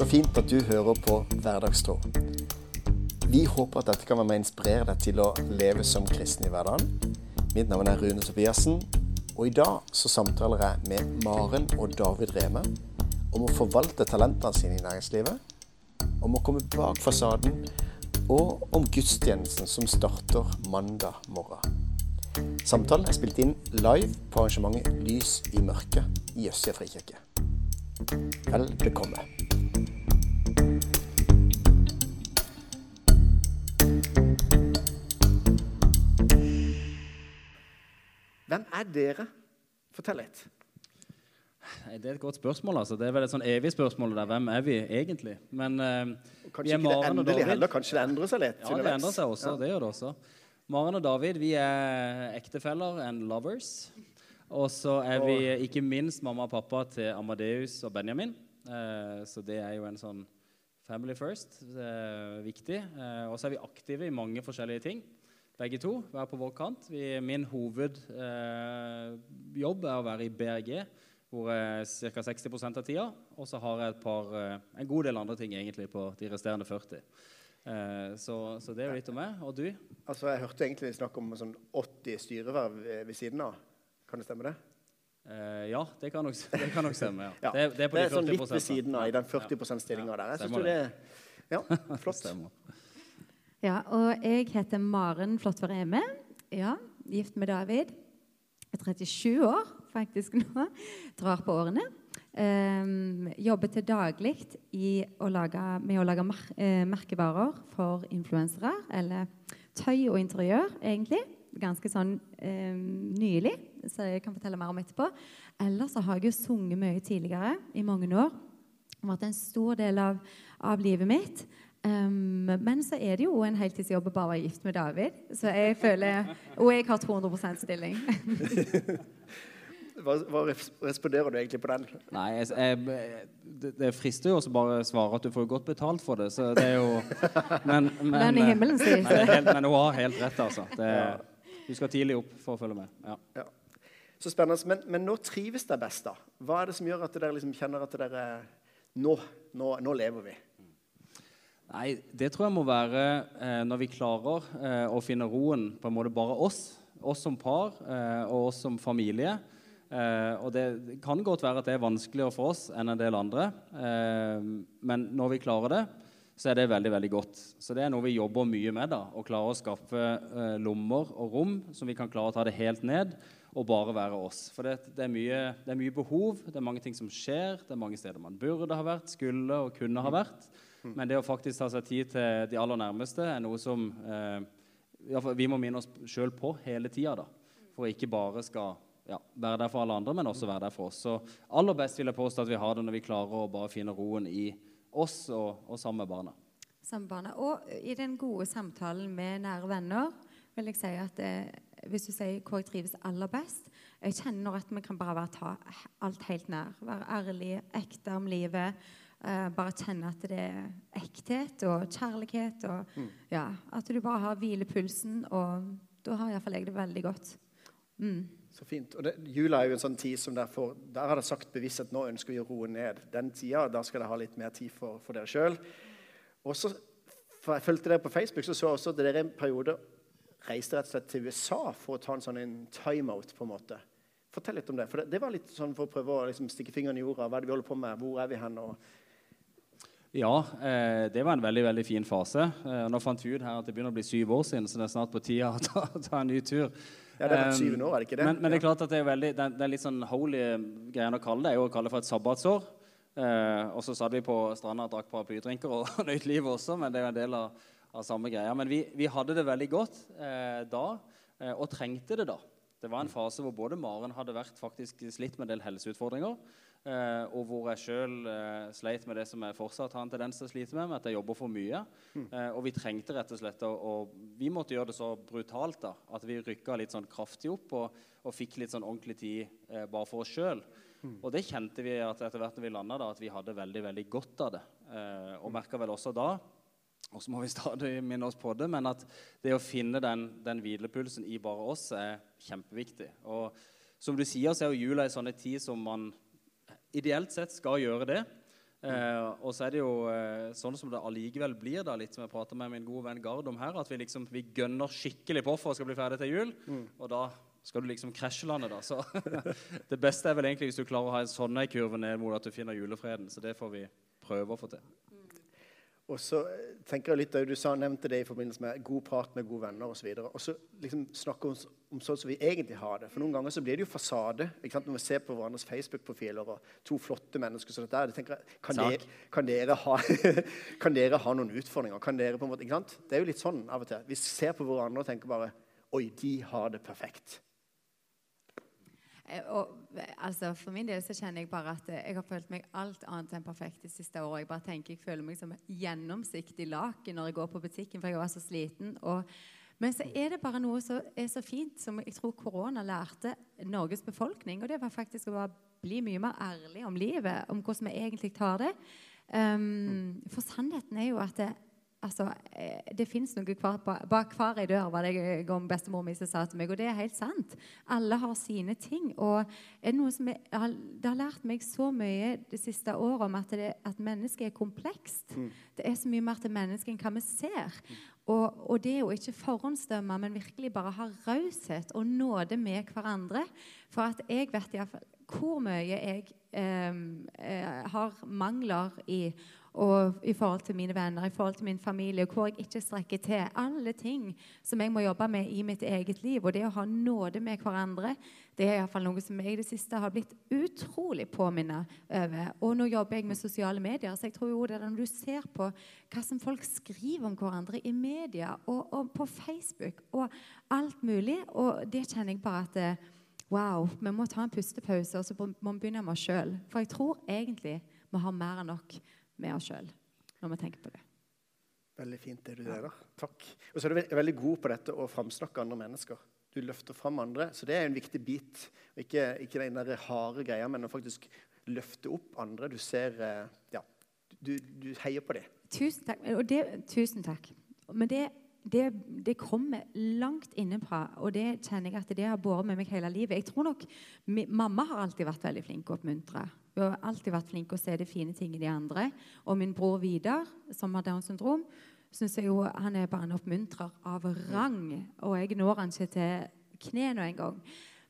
Så fint at du hører på Hverdagstro. Vi håper at dette kan være med å inspirere deg til å leve som kristen i hverdagen. Mitt navn er Rune Tobiassen, og i dag så samtaler jeg med Maren og David Reme om å forvalte talentene sine i næringslivet, om å komme bak fasaden, og om gudstjenesten som starter mandag morgen. Samtalen er spilt inn live på arrangementet Lys i mørket i Østsida frikirke. Vel bekomme. Hvem er dere? Fortell litt. Det er et godt spørsmål. altså. Det er vel et sånn evig spørsmål. der. Hvem er vi egentlig? Men eh, vi Kanskje er ikke det endelig heller. Kanskje det endrer seg litt Ja, det endrer seg også. Ja. Det gjør det også. Maren og David vi er ektefeller and lovers. Og så er vi ikke minst mamma og pappa til Amadeus og Benjamin. Eh, så det er jo en sånn family first. Eh, viktig. Eh, og så er vi aktive i mange forskjellige ting. Begge to, hver på vår kant. Vi, min hovedjobb eh, er å være i BRG, hvor jeg ca. 60% av tida. Og så har jeg et par, eh, en god del andre ting egentlig på de resterende 40. Eh, så, så det er jo litt om meg. Og du? Altså, Jeg hørte egentlig snakk om sånn 80 styreverv ved siden av. Kan det stemme, det? Eh, ja, det kan nok, det kan nok stemme. Ja. Ja. Det, det er på det er de sånn litt ved siden av i den 40 Ja. %-stillinga der. Jeg synes det, det Ja, flott. stemmer. Ja, og jeg heter Maren Flåttvar Eme. Ja, gift med David. Jeg er 37 år faktisk nå. Drar på årene. Um, jobber til daglig med å lage mer, eh, merkevarer for influensere. Eller tøy og interiør, egentlig. Ganske sånn eh, nylig, så jeg kan fortelle mer om etterpå. Ellers så har jeg jo sunget mye tidligere, i mange år. Det har vært en stor del av, av livet mitt. Um, men så er det jo en heltidsjobb å bare være gift med David. Så jeg føler Og jeg har 200% stilling. Hva, hva responderer du egentlig på den? Nei, jeg, jeg, det, det frister jo også bare å svare at du får godt betalt for det. Så det er jo Men, men, Men i himmelen, sier er helt, men hun har helt rett, altså. Det, du skal tidlig opp for å følge med. Ja. Ja. Så spennende. Men, men nå trives dere best, da? Hva er det som gjør at dere liksom kjenner at dere Nå, nå, nå lever vi. Nei, det tror jeg må være eh, når vi klarer eh, å finne roen på en måte bare oss. Oss som par eh, og oss som familie. Eh, og det kan godt være at det er vanskeligere for oss enn en del andre. Eh, men når vi klarer det, så er det veldig veldig godt. Så det er noe vi jobber mye med. da, Å klare å skaffe eh, lommer og rom som vi kan klare å ta det helt ned og bare være oss. For det, det, er mye, det er mye behov, det er mange ting som skjer, det er mange steder man burde ha vært, skulle og kunne ha vært. Men det å faktisk ta seg tid til de aller nærmeste er noe som eh, vi må minne oss sjøl på hele tida. For ikke bare skal ja, være der for alle andre, men også være der for oss. Så aller best vil jeg påstå at vi har det når vi klarer å bare finne roen i oss og, og sammen med barna. Sammen barna. Og i den gode samtalen med nære venner vil jeg si at eh, hvis du sier hvor jeg trives aller best Jeg kjenner at vi kan bare være ta alt helt nær. Være ærlig, ekte om livet. Eh, bare kjenne at det er ekthet og kjærlighet. Og ja, at du bare har hvilepulsen. Og da har iallfall jeg det veldig godt. Mm. Så fint. Og det, Jula er jo en sånn tid som derfor, der har dere sagt bevisst at nå ønsker vi å roe ned. Den tida, da skal dere ha litt mer tid for, for dere sjøl. Og så for jeg fulgte dere på Facebook, så så jeg også at dere en periode reiste rett og slett til USA for å ta en sånn en timeout. på en måte. Fortell litt om det. For det, det var litt sånn for å prøve å liksom stikke fingeren i jorda. Hva er det vi holder på med? Hvor er vi hen? Og, Ja, eh, det var en veldig veldig fin fase. Eh, nå fant vi ut her at det begynner å bli syv år siden, så det er snart på tide å ta, ta en ny tur. ja, det er syv syvende år, er det ikke det? Men, men det er klart at det er veldig, det det er litt sånn holy greien å kalle det, er jo å kalle det for et sabbatsår. Eh, og så satt vi på stranda og drakk paraplydrinker og nøyt livet også, men det er jo en del av, av samme greia. Men vi, vi hadde det veldig godt eh, da, eh, og trengte det da. Det var en fase hvor både Maren hadde vært faktisk slitt med en del helseutfordringer, eh, og hvor jeg sjøl eh, sleit med det som jeg fortsatt har en tendens til å slite med, med at jeg jobber for mye. Eh, og vi trengte rett og slett å og Vi måtte gjøre det så brutalt da, at vi rykka litt sånn kraftig opp og, og fikk litt sånn ordentlig tid eh, bare for oss sjøl. Og det kjente vi at etter hvert når vi landa, at vi hadde veldig veldig godt av det. Eh, og merka vel også da og så må vi stadig minne oss på det, men at det å finne den, den hvilepulsen i bare oss er kjempeviktig. Og som du sier, så er jo jula en sånn tid som man ideelt sett skal gjøre det. Eh, og så er det jo eh, sånn som det allikevel blir, da, litt som jeg prater med min gode venn Gard om her, at vi liksom vi gønner skikkelig på for å skal bli ferdig til jul. Og da skal du liksom krasjelande, da. Så det beste er vel egentlig hvis du klarer å ha en sånn ei kurve ned mot at du finner julefreden. Så det får vi prøve å få til. Og så eh, tenker jeg litt, Du sa, nevnte det i forbindelse med god prat med gode venner osv. Og så liksom snakke om, om sånn som vi egentlig har det. For Noen ganger så blir det jo fasade. ikke sant? Når vi ser på hverandres Facebook-profiler og to flotte mennesker som dette, tenker, kan, dere, kan, dere ha, kan dere ha noen utfordringer? Kan dere på en måte, ikke sant? Det er jo litt sånn av og til. Vi ser på hverandre og tenker bare Oi, de har det perfekt. Eh, og, altså, for min del så kjenner jeg bare at eh, jeg har følt meg alt annet enn perfekt det siste året. Jeg bare tenker jeg føler meg som gjennomsiktig laken når jeg går på butikken, for jeg var så sliten. Og, men så er det bare noe som er så fint, som jeg tror korona lærte Norges befolkning. Og det var faktisk å bare bli mye mer ærlig om livet, om hvordan vi egentlig tar det. Um, for sannheten er jo at det, altså, eh, det fins noe bak hver ei dør, var det en gang bestemor mi sa til meg. Og det er helt sant. Alle har sine ting. Og er det, noe som jeg, det har lært meg så mye det siste året om at, det, at mennesket er komplekst. Mm. Det er så mye mer til mennesket enn hva vi ser. Og, og, det å ikke forhåndsdømme, men virkelig bare ha raushet og nåde med hverandre. For at jeg vet iallfall hvor mye jeg eh, eh, har mangler i og i forhold til mine venner, i forhold til min familie, hvor jeg ikke strekker til. Alle ting som jeg må jobbe med i mitt eget liv. Og det å ha nåde med hverandre, det er iallfall noe som jeg i det siste har blitt utrolig påminnet over. Og nå jobber jeg med sosiale medier, så jeg tror jo det er når du ser på hva som folk skriver om hverandre i media og, og på Facebook og alt mulig, og det kjenner jeg bare at Wow, vi må ta en pustepause, og så må vi begynne med oss sjøl. For jeg tror egentlig vi har mer enn nok med oss sjøl når vi tenker på det. Veldig fint det du gjør. da. Takk. Og så er du veldig god på dette å framsnakke andre mennesker. Du løfter fram andre, så det er en viktig bit. Ikke, ikke den der harde greia, men å faktisk løfte opp andre. Du ser eh, Ja, du, du heier på dem. Tusen takk. Det, tusen takk. Men det, det, det, kommer langt innenfra, og det kjenner jeg at det har båret med meg hele livet. Jeg tror nok, Mamma har alltid vært veldig flink å oppmuntre. Hun har alltid vært flink å se det fine ting i de andre. Og min bror Vidar, som har Downs syndrom, syns jeg jo han er bare en oppmuntrer av rang. Og jeg når han ikke til knærne engang.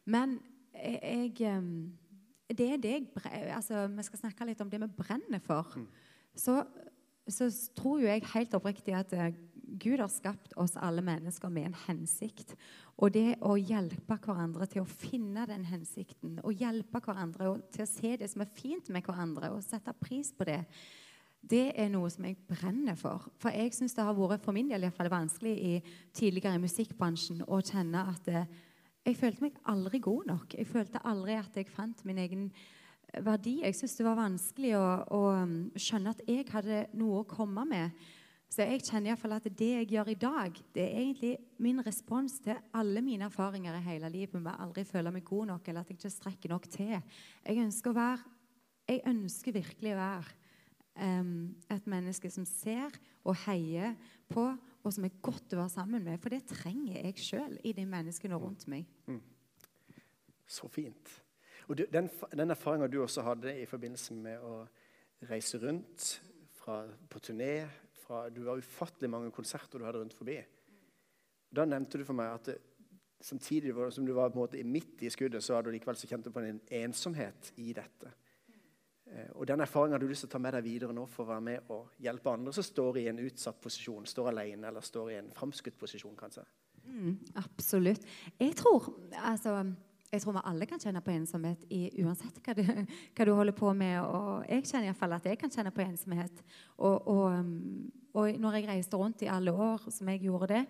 Men jeg, det er det jeg altså, Vi skal snakke litt om det vi brenner for. Mm. Så, så tror jo jeg helt oppriktig at eh, Gud har skapt oss alle mennesker med en hensikt. Og det å hjelpe hverandre til å finne den hensikten, og hjelpe hverandre til å se det som er fint med hverandre, og sette pris på det, det er noe som jeg brenner for. For jeg syns det har vært for min del i hvert fall, vanskelig i, tidligere i musikkbransjen å kjenne at det, eh, jeg følte meg aldri god nok. Jeg følte aldri at jeg fant min egen verdi. Jeg syntes det var vanskelig å, å skjønne at jeg hadde noe å komme med. Så jeg kjenner i fall at det jeg gjør i dag, det er egentlig min respons til alle mine erfaringer i hele livet med å aldri føle meg god nok eller at jeg ikke strekker nok til. Jeg ønsker, være, jeg ønsker virkelig å være um, et menneske som ser og heier på, og som er godt å være sammen med. For det trenger jeg sjøl i de menneskene rundt meg. Mm. Så fint. Og du, den, den erfaringa du også hadde i forbindelse med å reise rundt fra, på turné fra Du var ufattelig mange konserter du hadde rundt forbi. Da nevnte du for meg at samtidig som du var på en måte midt i skuddet, så hadde du likevel så kjent på en ensomhet i dette. Eh, og Den erfaringen har du lyst til å ta med deg videre nå for å være med og hjelpe andre som står i en utsatt posisjon, står alene eller står i en framskutt posisjon, kanskje. Mm, absolutt. Jeg tror altså jeg tror vi alle kan kjenne på ensomhet i, uansett hva du, hva du, holder på med. Og jeg kjenner iallfall at jeg kan kjenne på ensomhet. Og, og, um, og, når jeg reiste rundt i alle år som jeg gjorde det,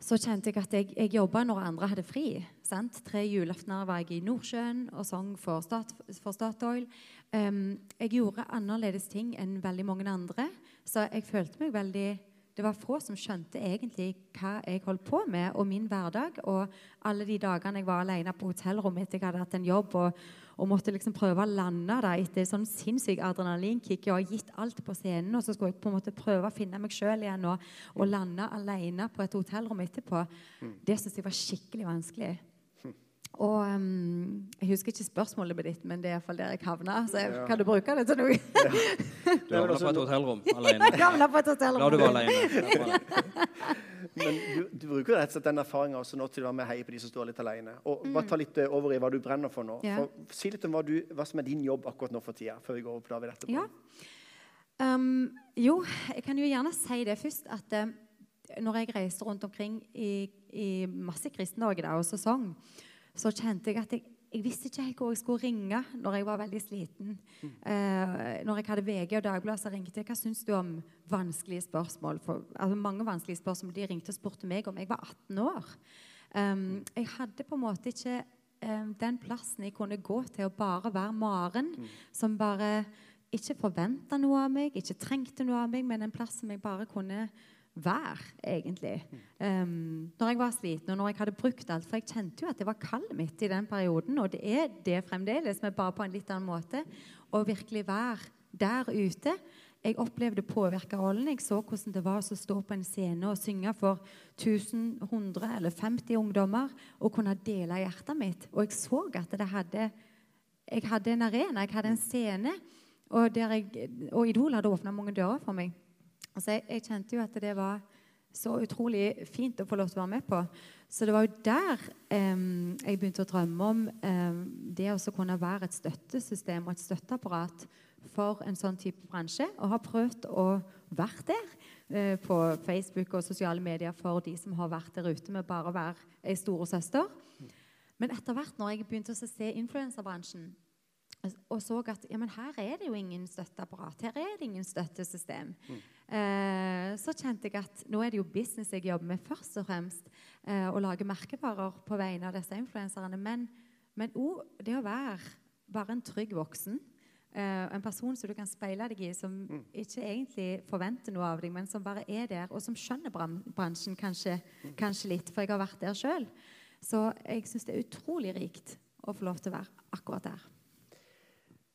så kjente jeg at jeg, jeg jobba når andre hadde fri. Sant? Tre julaftener var jeg i Nordsjøen og sang for, Stat, for Statoil. Um, jeg gjorde annerledes ting enn veldig mange andre, så jeg følte meg veldig det var få som skjønte egentlig hva jeg holdt på med, og min hverdag. Og alle de dagene jeg var alene på hotellrommet etter jeg hadde hatt en jobb og, og måtte liksom prøve å lande da, etter sånn sinnssyk adrenalinkick og gitt alt på scenen. Og så skulle jeg på en måte prøve å finne meg sjøl igjen og, og, lande alene på et hotellrom etterpå. Mm. Det syntes jeg var skikkelig vanskelig. Og um, Jeg husker ikke spørsmålet ditt, men det er iallfall der jeg havna. Så jeg, Ja. kan du bruke det til noe? Du havna på et hotellrom alene. Jeg havna på et hotellrom. La du være alene. Men du, du bruker rett og slett den erfaringa også nå til å være med og heie på de som står litt alene. Og bare ta litt eh, over i hva du brenner for nå. Ja. For, si litt om hva, du, hva som er din jobb akkurat nå for tida, før vi går over på David etterpå. Ja. Um, jo, jeg kan jo gjerne si det først at uh, når jeg reiste rundt omkring i, i masse Kristen-Norge og sesong, så kjente jeg at jeg, jeg visste ikke helt hvor jeg skulle ringe når jeg var veldig sliten. Eh, når jeg hadde VG og Dagbladet, så ringte jeg hva syns du om vanskelige spørsmål. For, altså, mange vanskelige spørsmål. De ringte og spurte meg om jeg var 18 år. Um, jeg hadde på en måte ikke um, den plassen jeg kunne gå til å bare være Maren, som bare ikke forventa noe av meg, ikke trengte noe av meg, men en plass som jeg bare kunne være, egentlig. Um, når jeg var sliten, og når jeg hadde brukt alt. For jeg kjente jo at det var kallet mitt i den perioden, og det er det fremdeles, men bare på en litt annen måte. Å virkelig være der ute. Jeg opplevde påvirkerrollen. Jeg så hvordan det var å stå på en scene og synge for 1000, 100 eller 50 ungdommer og kunne dele hjertet mitt. Og jeg så at hadde Jeg hadde en arena, jeg hadde en scene, og, jeg, og Idol hadde åpna mange dører for meg. Altså jeg, jeg kjente jo at det var så utrolig fint å få lov til å være med på. Så det var jo der eh, jeg begynte å drømme om eh, det å kunne være et støttesystem og et støtteapparat for en sånn type bransje. Og har prøvd å være der eh, på Facebook og sosiale medier for de som har vært der ute med bare å være ei storesøster. Men etter hvert, når jeg begynte å se influenserbransjen, og så at ja, her er det jo ingen støtteapparat, her er det ingen støttesystem, eh, så kjente jeg at nå er det jo business jeg jobber med først og fremst. Eh, å lage merkevarer på vegne av disse influenserne. Men, men òg det å være bare en trygg voksen. Eh, en person som du kan speile deg i, som ikke egentlig forventer noe av deg, men som bare er der, og som skjønner bran bransjen kanskje, kanskje litt, for jeg har vært der sjøl. Så jeg syns det er utrolig rikt å få lov til å være akkurat der.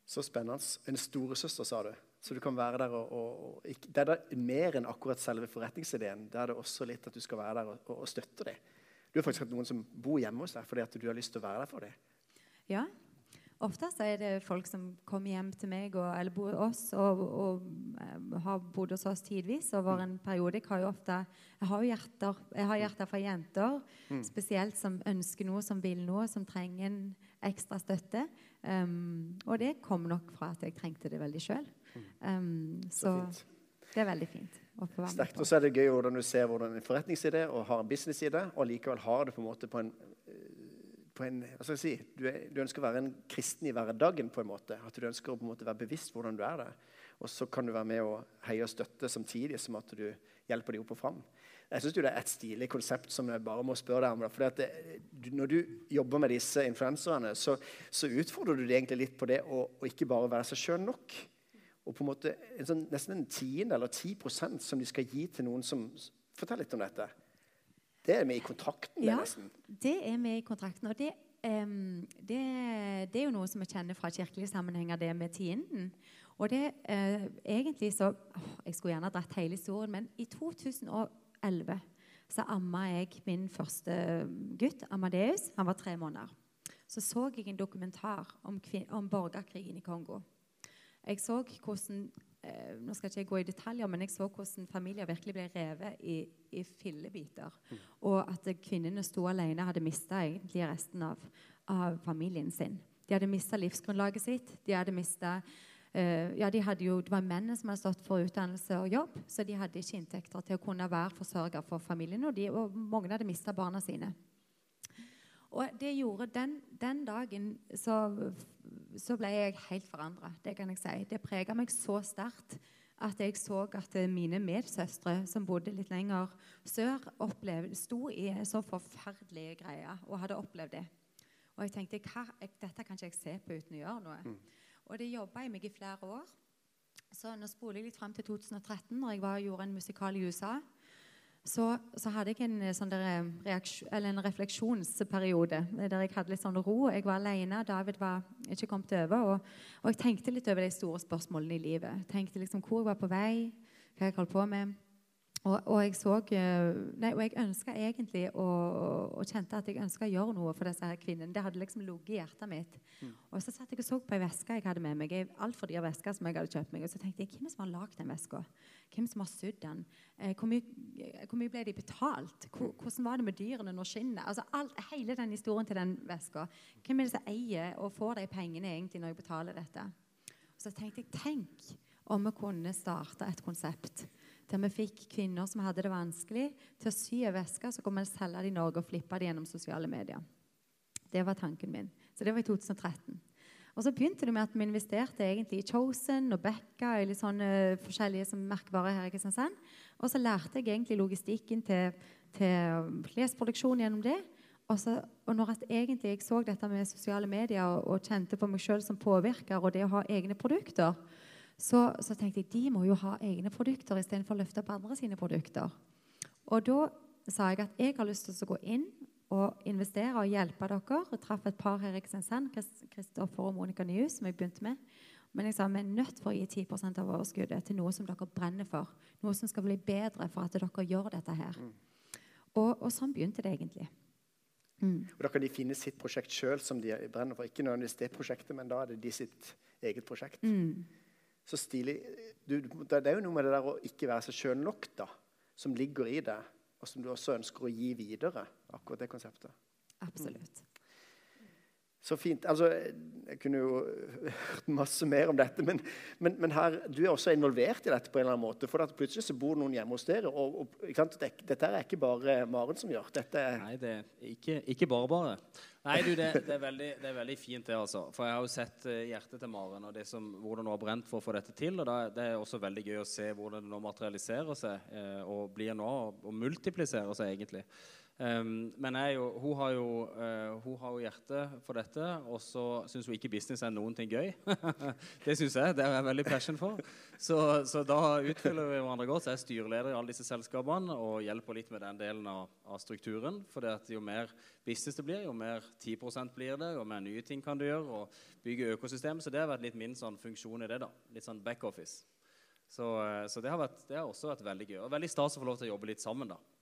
Så spennende. En storesøster, sa du. Så du kan være der og, og, og ikke, Det er da mer enn akkurat selve forretningsideen. Det er det også litt at du skal være der og, og, støtte dem. Du har faktisk hatt noen som bor hjemme hos deg fordi at du har lyst til å være der for dem. Ja. Ofte så er det folk som kommer hjem til meg og, eller bor oss og, og og har bodd hos oss tidvis over en periode. Jeg har jo ofte jeg har hjerter, jeg har hjerter fra jenter, spesielt som ønsker noe, som vil noe, som trenger en ekstra støtte. Um, og det kom nok fra at jeg trengte det veldig sjøl. Um, Så så det er veldig fint å få være Sterkt. Og så er det gøy hvordan du ser hvordan en forretningsidé og har en businessidé, og likevel har det på en måte på en, eh, på en hva skal jeg si, du, er, du ønsker å være en kristen i hverdagen. på en måte, At du ønsker å på en måte være bevisst hvordan du er det. Og så kan du være med og heie og støtte samtidig som at du hjelper dem opp og fram. Jeg synes det er et stilig konsept som jeg bare må spørre deg om. fordi at det, Når du jobber med disse influenserne, så, så utfordrer du dem egentlig litt på det å, å ikke bare være seg sjøl nok. Og på en måte en sånn, nesten en tiende eller ti prosent som de skal gi til noen som Fortell litt om dette. Det er vi i kontrakten, Ja. nesten. Det er vi i kontrakten. Og det, um, det, det er jo noe som vi kjenner fra kirkelige sammenhenger, det med tienden. Og det uh, egentlig så åh, Jeg skulle gjerne dratt hele historien, men i 2011 så amma jeg min første gutt, Amadeus. Han var tre måneder. Så så jeg en dokumentar om, om borgerkrigen i Kongo. Jeg så hvordan eh, nå skal ikke jeg gå i detaljer, men jeg så hvordan familier virkelig ble revet i, i fillebiter. Og at kvinnene sto alene, hadde mista egentlig resten av, av familien sin. De hadde mista livsgrunnlaget sitt. De hadde mistet, uh, ja, de hadde jo, det var mennene som hadde stått for utdannelse og jobb, så de hadde ikke inntekter til å kunne være forsørger for familien. Og, de, og mange hadde mista barna sine. Og det gjorde den, den dagen så, så ble jeg helt forandra. Det kan jeg si. Det prega meg så sterkt at jeg så at eh, mine medsøstre som bodde litt lenger sør, opplevde, sto i så forferdelige greier og hadde opplevd det. Og jeg tenkte hva, jeg, dette kan ikke jeg se på uten å gjøre noe. Og det jobba jeg meg i flere år. Så nå spoler jeg litt fram til 2013, når jeg var, gjorde en musikal i USA så, så hadde jeg en, eh, sånn eh, en refleksjonsperiode eh, der jeg hadde litt sånn ro. Jeg var alene, David var ikke kommet over. Og, og jeg tenkte litt over de store spørsmålene i livet. Jeg tenkte liksom hvor jeg var på vei, hva jeg holdt på med. Og, og jeg så eh, Nei, og jeg ønska egentlig å, og kjente at jeg ønska å gjøre noe for disse her kvinnene. Det hadde liksom ligget i hjertet mitt. Mm. Og så satt jeg og så på ei veske jeg hadde med meg. Ei altfor dyr veske som jeg hadde kjøpt meg. Og så tenkte jeg hvem som har lagd den veska? Hvem som har sydd den? Eh, hvor, mye, eh, hvor, mye, ble de betalt? Hvor, hvordan var det med dyrene når skinnet? Altså alt, hele den historien til den veska. Hvem er det som eier og får de pengene egentlig når jeg betaler dette? Og så tenkte jeg tenk om vi kunne starte et konsept der vi fikk kvinner som hadde det vanskelig, til å sy en veske, så kunne vi selge det i Norge og flippe det gjennom sosiale medier. Det var tanken min. Så det var i 2013. Og så begynte det med at vi investerte egentlig i Chosen og Becka og litt sånne forskjellige som merkevarer her i Kristiansand. Og så lærte jeg egentlig logistikken til, til klesproduksjon gjennom det. Og, så, og når egentlig jeg så dette med sosiale medier og, og kjente på meg sjøl som påvirker og det å ha egne produkter, så, så, tenkte jeg de må jo ha egne produkter istedenfor å løfte opp andre sine produkter. Og da sa jeg at jeg har lyst til å gå inn og investere og hjelpe dere. Jeg traff et par her i Kristiansand, Kristoffer og Monica Nyhus, som jeg begynte med. Men jeg sa vi er nødt for å gi 10% av overskuddet til noe som dere brenner for. Noe som skal bli bedre for at dere gjør dette her. Mm. Og, og, sånn begynte det egentlig. Mm. Og Da kan de finne sitt prosjekt sjøl som de brenner for. Ikke nødvendigvis det prosjektet, men da er det de sitt eget prosjekt. Mm. Så stilig. Du, det er jo noe med det der å ikke være seg sjøl nok, da, som ligger i det, og som du også ønsker å gi videre. akkurat det konseptet. Absolutt. Så fint. Altså, jeg kunne jo hørt masse mer om dette, men, men, men her, du er også involvert i dette på en eller annen måte. For plutselig så bor noen hjemme hos dere. og, og Dette er ikke bare Maren som gjør. Dette Nei, det er ikke, ikke bare bare. Nei, du, det, det, er veldig, det, er veldig, fint, det. altså. For jeg har jo sett uh, hjertet til Maren og det som, hvordan hun har brent for å få dette til. og da, Det er også veldig gøy å se hvordan det nå materialiserer seg uh, og blir nå og multipliserer seg, egentlig. Um, men jo, hun, har jo, uh, hun har jo hjerte for dette, og så syns hun ikke business er noen ting gøy. det syns jeg. Det er jeg veldig passion for. Så, så da utfyller vi hverandre godt. Så jeg er styreleder i alle disse selskapene og hjelper litt med den delen av, av strukturen. For jo mer business det blir, jo mer 10% blir det, jo mer nye ting kan du gjøre. Og bygge økosystem. Så det har vært litt min sånn funksjon i det. da, Litt sånn backoffice. Så, uh, så det, har vært, det, har også vært veldig gøy. Og veldig stas å få lov til å jobbe litt sammen. da.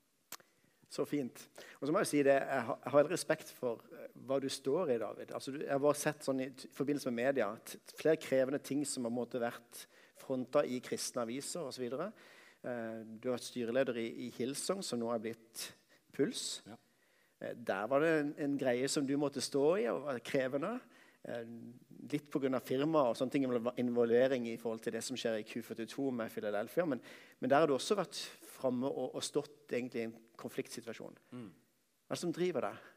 Så fint. Og så må Jeg si det, jeg har, respekt for eh, hva du står i, David. Altså, jeg har sett sånn i forbindelse med media at flere krevende ting som har måttet vært fronta i kristne aviser osv. Eh, du har vært styreleder i, i Hillsong, som nå er blitt Puls. Ja. Eh, der var det en, en, greie som du måtte stå i, og var krevende. Litt pga. firma og sånne ting, involvering i forhold til det som skjer i Q42 med Philadelphia. Men, men der har du også vært framme og, og, stått egentlig i en konfliktsituasjon. Mm. Hva er det som driver deg?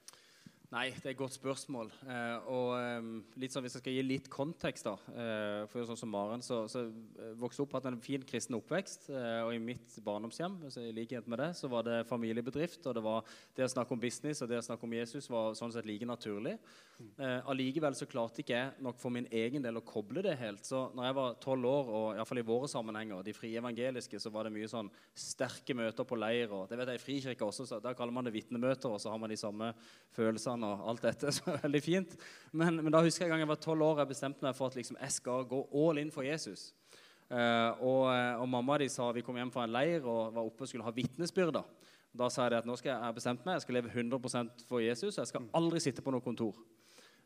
Nei, det er et godt spørsmål. Eh, og eh, litt sånn, Hvis jeg skal gi litt kontekst da, eh, for sånn som Maren, så, så eh, vokste opp hatt en fin kristen oppvekst. Eh, og i mitt barndomshjem så i likhet med det, så var det familiebedrift. Og det var det å snakke om business og det å snakke om Jesus var sånn sett like naturlig. Eh, allikevel så klarte ikke jeg nok for min egen del å koble det helt. Så når jeg var tolv år, og iallfall i våre sammenhenger, de frie evangeliske, så var det mye sånn sterke møter på leir. og det vet jeg i Frikirka også, så Der kaller man det vitnemøter, og så har man de samme følelsene og alt dette. så veldig fint. Men, men, da husker jeg en gang jeg var tolv år jeg bestemte meg for at liksom, jeg skal gå all in for Jesus. Uh, og, eh, og, mamma de sa vi kom hjem fra en leir og var oppe og skulle ha vitnesbyrder. Da sa jeg at nå skal jeg, jeg bestemt meg, jeg skal leve 100% for Jesus. Og Jeg skal aldri sitte på noe kontor.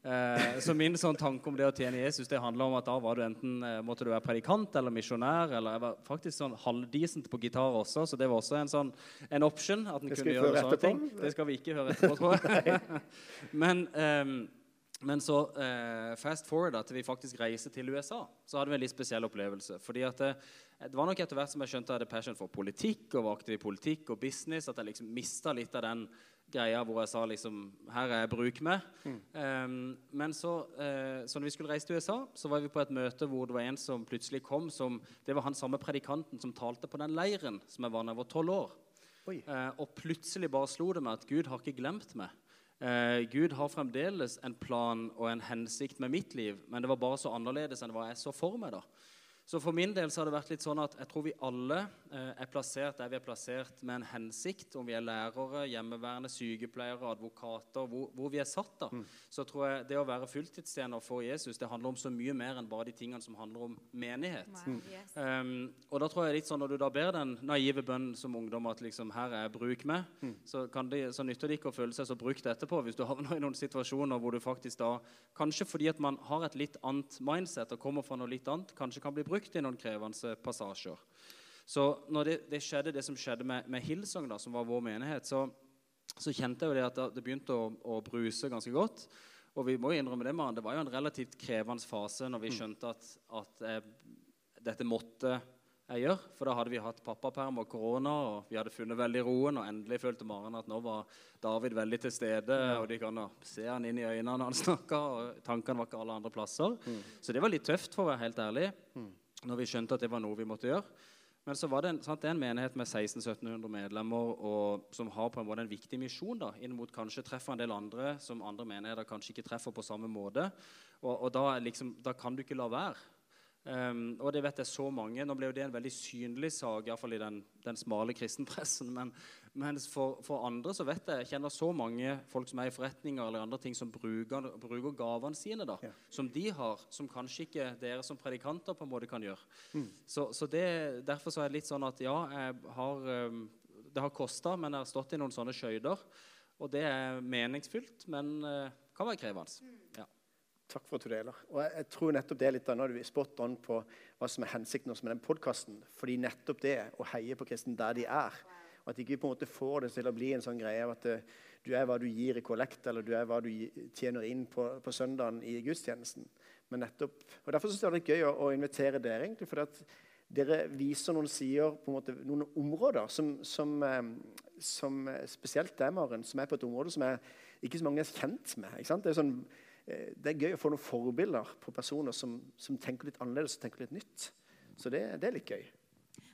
Eh, så min sånn tanke om det å tjene Jesus det handler om at da var du enten eh, måtte du være predikant eller misjonær. Eller jeg var faktisk sånn halvdisent på gitar også, så det var også en sånn en option. at den kunne gjøre sånne ting. Det skal vi ikke høre etterpå, tror jeg. men, um, men så uh, fast forward da, til vi faktisk reiste til USA, så hadde vi en litt spesiell opplevelse. fordi at det, det var nok etter hvert som jeg skjønte jeg hadde passion for politikk og var aktiv i politikk og business, at jeg liksom mista litt av den greia hvor jeg sa liksom Her er jeg bruk med. Mm. Um, men så, uh, så når vi skulle reise til USA, så var vi på et møte hvor det var en som plutselig kom som Det var han samme predikanten som talte på den leiren som jeg var da jeg var tolv år. Uh, og plutselig bare slo det meg at Gud har ikke glemt meg. Uh, Gud har fremdeles en plan og en hensikt med mitt liv, men det var bare så annerledes enn hva jeg så for meg. da. Så for min del så har det vært litt sånn at jeg tror vi alle eh, er plassert der vi er plassert med en hensikt. Om vi er lærere, hjemmeværende, sykepleiere, advokater, hvor, hvor vi er satt. da, mm. Så tror jeg det å være fulltidstjener for Jesus det handler om så mye mer enn bare de tingene som handler om menighet. Mm. Um, og da tror jeg litt sånn Når du da ber den naive bønnen som ungdom at liksom, her er bruk med, mm. så, de, så, nytter det ikke å føle seg så brukt etterpå hvis du havner i noen situasjoner hvor du faktisk da, kanskje fordi at man har et litt annet mindset og kommer fra noe litt annet, kanskje kan bli brukt brukt i noen krevende passasjer. Så når det, det skjedde, det som skjedde med, med Hillsong, da, som var vår menighet, så, så kjente jeg jo det at det begynte å, å, bruse ganske godt. Og vi må jo innrømme det, man, det var jo en relativt krevende fase når vi mm. skjønte at, at jeg, dette måtte jeg gjøre. For da hadde vi hatt pappaperm og korona, og vi hadde funnet veldig roen. Og endelig følte Maren at nå var David veldig til stede, ja. og de kan se han inn i øynene når han snakka. Og tankene var ikke alle andre plasser. Mm. Så det var litt tøft, for å være helt ærlig. Mm når vi skjønte at det var noe vi måtte gjøre. Men så var det en, sant, det en menighet med 1600-1700 medlemmer og, som har på en måte en viktig misjon da, inn mot kanskje treffer en del andre som andre menigheter kanskje ikke treffer på samme måte. Og, og da, liksom, da, kan du ikke la være. Um, og det vet jeg så mange. Nå ble jo det en veldig synlig sak, iallfall i den, den smale kristenpressen. Men, mens for, for, andre så vet jeg, jeg kjenner så mange folk som er i forretninger eller andre ting, som bruker, bruker gavene sine, da, ja. som de har, som kanskje ikke dere som predikanter på en måte kan gjøre. Mm. Så, så det, Derfor så er det litt sånn at ja, har, um, det har kosta, men jeg har stått i noen sånne skøyter. Og det er meningsfylt, men uh, kan være krevende. Mm. Ja. Takk for at du deler. Og jeg, jeg tror nettopp det er litt annet, spot on på hva som er hensikten med den podkasten. Fordi nettopp det å heie på kristne der de er, og at de ikke på en måte får det til å bli en sånn greie av at uh, du er hva du gir i kollekt, eller du er hva du tjener inn på, på søndagen i gudstjenesten. Men nettopp, og Derfor synes jeg det er gøy å, å invitere dere. egentlig, for at dere viser noen sider, på en måte, noen områder som, som, um, som spesielt deg, Maren, som er på et område som er, ikke så mange er kjent med. ikke sant? Det er sånn, Eh, det er gøy å få noen forbilder på personer som, som tenker litt annerledes og tenker litt nytt. Så det, det, er litt gøy.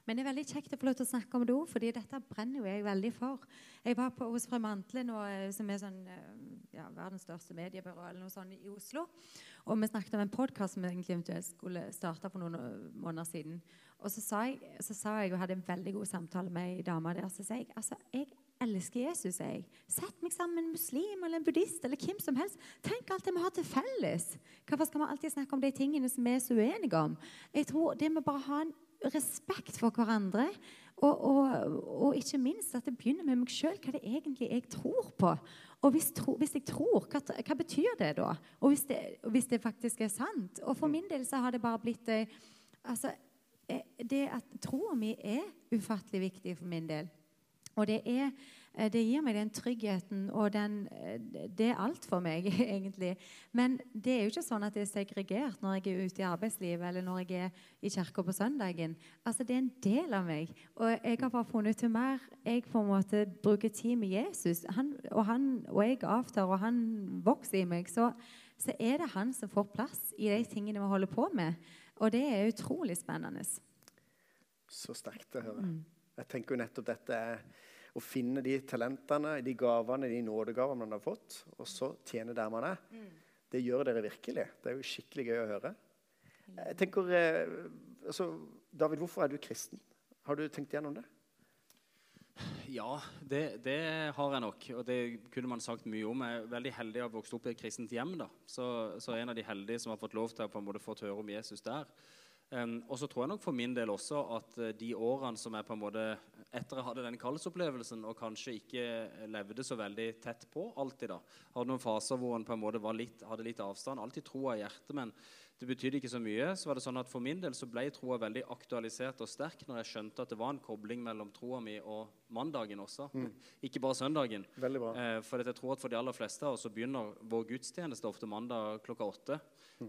Men det er veldig kjekt å få lov til å snakke om det òg, fordi dette brenner jo jeg veldig for. Jeg var på, hos Fremantle, nå, eh, som er sånn, eh, ja, verdens største mediebyrå eller noe sånt, i Oslo. Og vi snakket om en podkast som egentlig eventuelt skulle starte for noen måneder siden. Og så sa jeg, så sa jeg og hadde en veldig god samtale med ei dame der. Så sa jeg altså, jeg elsker Jesus. jeg. Sett meg sammen med en muslim eller en buddhist eller hvem som helst. Tenk alt det vi har til felles. Hvorfor skal vi alltid snakke om de tingene som vi er så uenige om? Jeg tror Det med bare ha en respekt for hverandre, og, og, og ikke minst at det begynner med meg sjøl, hva det egentlig jeg tror på. Og hvis, tro, hvis jeg tror, hva, hva, betyr det da? Og hvis det, hvis det, faktisk er sant? Og for min del så har det bare blitt eh, altså, eh, Det at troa mi er ufattelig viktig for min del. Og det, er, eh, det, gir meg den tryggheten, og den, eh, det er alt for meg, egentlig. Men det er jo ikke sånn at det er segregert når jeg er ute i arbeidslivet eller når jeg er i kirka på søndagen. Altså, Det er en del av meg. Og jeg har bare funnet ut jo mer jeg på en måte bruker tid med Jesus, han, og, han, og, jeg avtar, og han vokser i meg, så, så er det han som får plass i de tingene vi holder på med. Og det er utrolig spennende. Så sterkt å høre. Mm. Jeg tenker jo nettopp dette er å finne de talentene, de gavene, de nådegavene man har fått, og så tjene der man er. Mm. Det gjør dere virkelig. Det er jo skikkelig gøy å høre. Jeg tenker, eh, altså, David, hvorfor er du kristen? Har du tenkt gjennom det? Ja, det, det, har jeg nok. Og det kunne man sagt mye om. Jeg er veldig heldig å ha vokst opp i et kristent hjem. da. Så, så en av de heldige som har fått lov til å på en måte fått høre om Jesus der. Og så tror jeg nok for min del også at uh, de årene som jeg på en måte etter jeg hadde den kallsopplevelsen og kanskje ikke levde så veldig tett på alltid da, Hadde noen faser hvor en på en måte litt, hadde litt avstand. Alltid troa i hjertet, men det betydde ikke så mye. Så var det sånn at For min del så ble troa veldig aktualisert og sterk når jeg skjønte at det var en kobling mellom troa mi og mandagen også. Mm. Ikke bare søndagen. Veldig bra. Uh, for jeg tror at for de aller fleste av oss så begynner vår gudstjeneste ofte mandag klokka åtte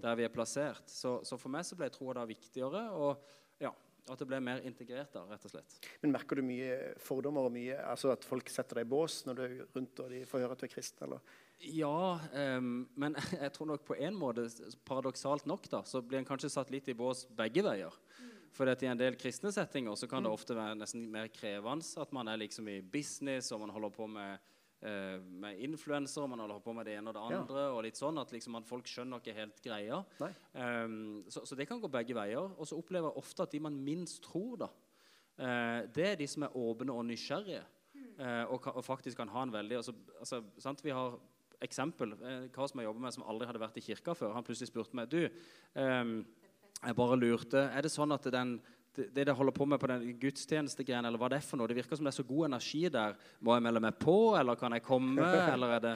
der vi er plassert. Så, så for meg så ble troa da viktigere. og ja, at det ble mer integrert da, rett og slett. Men Merker du mye fordommer og mye, altså at folk setter deg i bås når du er rundt og de får høre at du er kristen? eller? Ja, um, men jeg tror nok på en måte, paradoksalt nok, da, så blir en kanskje satt litt i bås begge veier. Mm. For I en del kristne settinger så kan det mm. ofte være nesten mer krevende at man er liksom i business og man holder på med eh, med influensere, man holder på med det ene og det Ja. andre. og litt sånn, at liksom at Folk skjønner ikke helt greia. Um, så, så det kan gå begge veier. Og så opplever jeg ofte at de man minst tror, da, eh, det er de som er åpne og nysgjerrige. eh, og, og faktisk kan ha en veldig altså, altså, sant? Vi har eksempel. En kar som jeg jobber med, som aldri hadde vært i kirka før, han plutselig spurte meg du, um, jeg bare lurte, er det sånn at den det dere holder på med på den gudstjenestegreiene, eller hva det er for noe, det virker som det er så god energi der. Må jeg melde meg på, eller kan jeg komme? eller er det...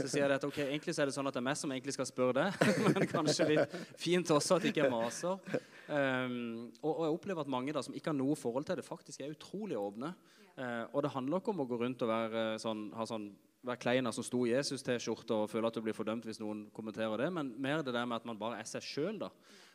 Så sier jeg at ok, egentlig så er det sånn at det er meg som egentlig skal spørre det, men kanskje litt fint også at ikke jeg maser. Um, og, og jeg opplever at mange da, som ikke har noe forhold til det, faktisk er utrolig åpne. Uh, og det handler ikke om å gå rundt og være sånn, ha sånn være kleiner som sto i Jesus-T-skjorte og føle at du blir fordømt hvis noen kommenterer det, men mer det der med at man bare er seg sjøl, da.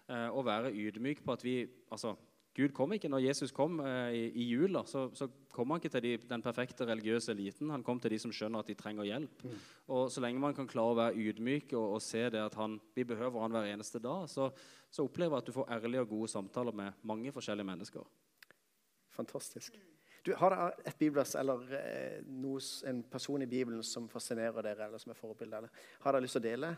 Uh, og være ydmyk på at vi Altså, Gud kom ikke når Jesus kom eh, i, i jula. Så, så kom han ikke til de, den perfekte religiøse eliten. Han kom til de som skjønner at de trenger hjelp. Og så lenge man kan klare å være ydmyk og, og se det at han, vi behøver han hver eneste dag, så, så opplever jeg at du får ærlige og gode samtaler med mange forskjellige mennesker. Fantastisk. Du, Har dere et bibelvers eller eh, noe, en person i Bibelen som fascinerer dere, eller som er forbilde? Har dere lyst til å dele?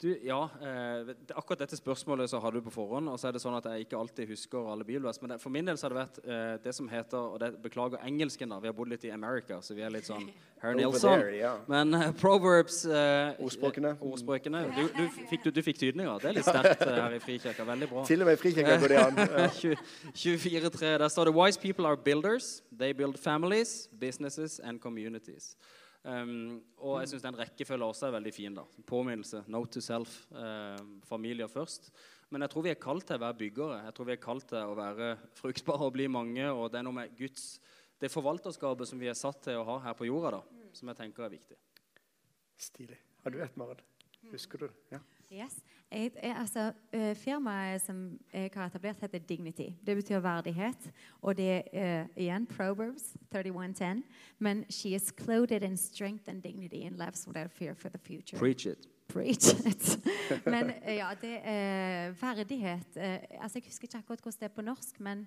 Du, ja, eh, Akkurat dette spørsmålet så har du på forhånd. og så er det sånn at Jeg ikke alltid husker alle bibelvers. Men det, for min del så har det vært eh, det som heter og det, Beklager engelsken, da. Vi har bodd litt i America, så vi er litt sånn Herr Nilsson. there, ja. Men eh, Proverbs eh, Ordspråkene. ordspråkene. Du, du, fikk, du, du fikk tydninger. Det er litt sterkt eh, her i Frikirka. Veldig bra. Til og med i frikirka går det an. Ja. 24-3, Der står det Wise people are builders. They build families, businesses and communities. Um, og jeg syns den rekkefølgen også er veldig fin. da. Påminnelse. Note to self. eh, familier først. Men jeg tror vi er kalt til å være byggere. Jeg tror vi er kalt til å være fruktbare og bli mange. Og det er noe med Guds det forvalterskapet som vi er satt til å ha her på jorda, da, som jeg tenker er viktig. Stilig. Har du et, Maren? Husker du det? Ja. Yes. Jeg, jeg, altså, eh, firmaet som jeg har etablert, heter Dignity. Det betyr verdighet. Og det er eh, igjen Proverbs 31.10. Men she is clothed in strength and dignity and lives without fear for the future. Preach it. Preach it. Men eh, ja, det er verdighet eh, altså Jeg husker ikke akkurat hvordan det er på norsk, men,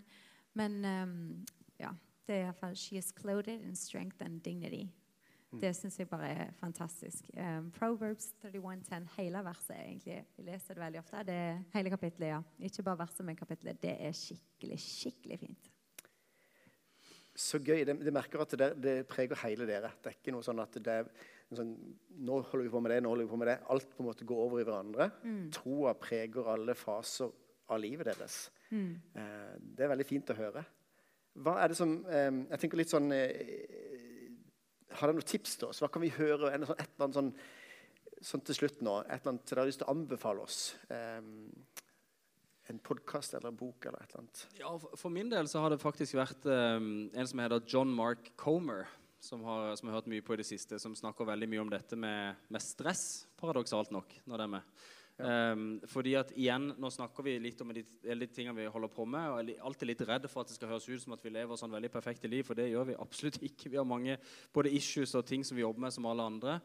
men um, ja, det er iallfall She is clothed in strength and dignity. Det syns jeg bare er fantastisk. Um, Proverbs 31,10, hele verset egentlig. Jeg leser det veldig ofte. Det er hele kapittelet, ja. Ikke bare verset, men kapittelet. Det er skikkelig, skikkelig fint. Så gøy. Det, det merker at det, det preger hele dere. Det er ikke noe sånn at det er sånn, Nå holder vi på med det, nå holder vi på med det. Alt på en måte går over i hverandre. Troa preger alle faser av livet deres. Eh, det er veldig fint å høre. Hva er det som um, Jeg tenker litt sånn eh, Har dere noen tips til oss? Hva kan vi høre? Sånn, et eller annet sånn, sånn til slutt nå, et eller annet dere har lyst til å anbefale oss? Um, en podkast eller en bok eller et eller annet? Ja, for, min del så har det faktisk vært um, en som heter John Mark Comer, som, har, som har hørt mye på i det siste, som snakker veldig mye om dette med, med stress, paradoksalt nok, når det er med. Um, fordi at igjen, Nå snakker vi litt om de, de tingene vi holder på med. og Jeg er alltid litt redd for at det skal høres ut som at vi lever sånn veldig perfekte liv, for det gjør vi absolutt ikke. Vi har mange både issues og ting som vi jobber med som alle andre.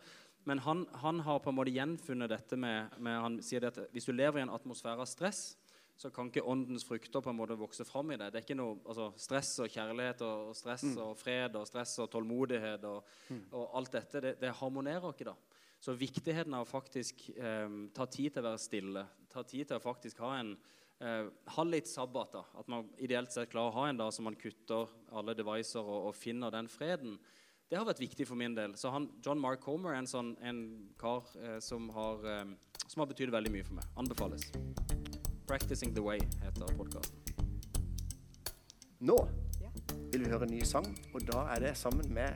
Men han, han har på en måte gjenfunnet dette med, med Han sier at hvis du lever i en atmosfære av stress, så kan ikke åndens frukter på en måte vokse fram i det. Det er ikke noe altså, stress og kjærlighet og, og stress og fred og stress og tålmodighet og, og alt dette. Det, det harmonerer ikke, da. Så viktigheten av faktisk eh, ta tid til å være stille, ta tid til å faktisk ha en eh, ha litt sabbat, da. At man ideelt sett klarer å ha en dag som man kutter alle devices og, og finner den freden. Det har vært viktig for min del. Så han, John Mark Comer er en, sånn, en kar eh, som, har, eh, har betydd veldig mye for meg. Anbefales. 'Practicing the Way' heter podkasten. Nå vil vi høre en ny sang, og da er det sammen med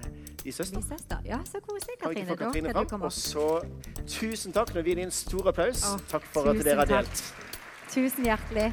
de søstre. Ja, så koselig, Katrine. få Da Katrine fram? Og så tusen takk. Nå gir vi en stor applaus. Åh, Takk for at dere har takk. delt. Tusen hjertelig.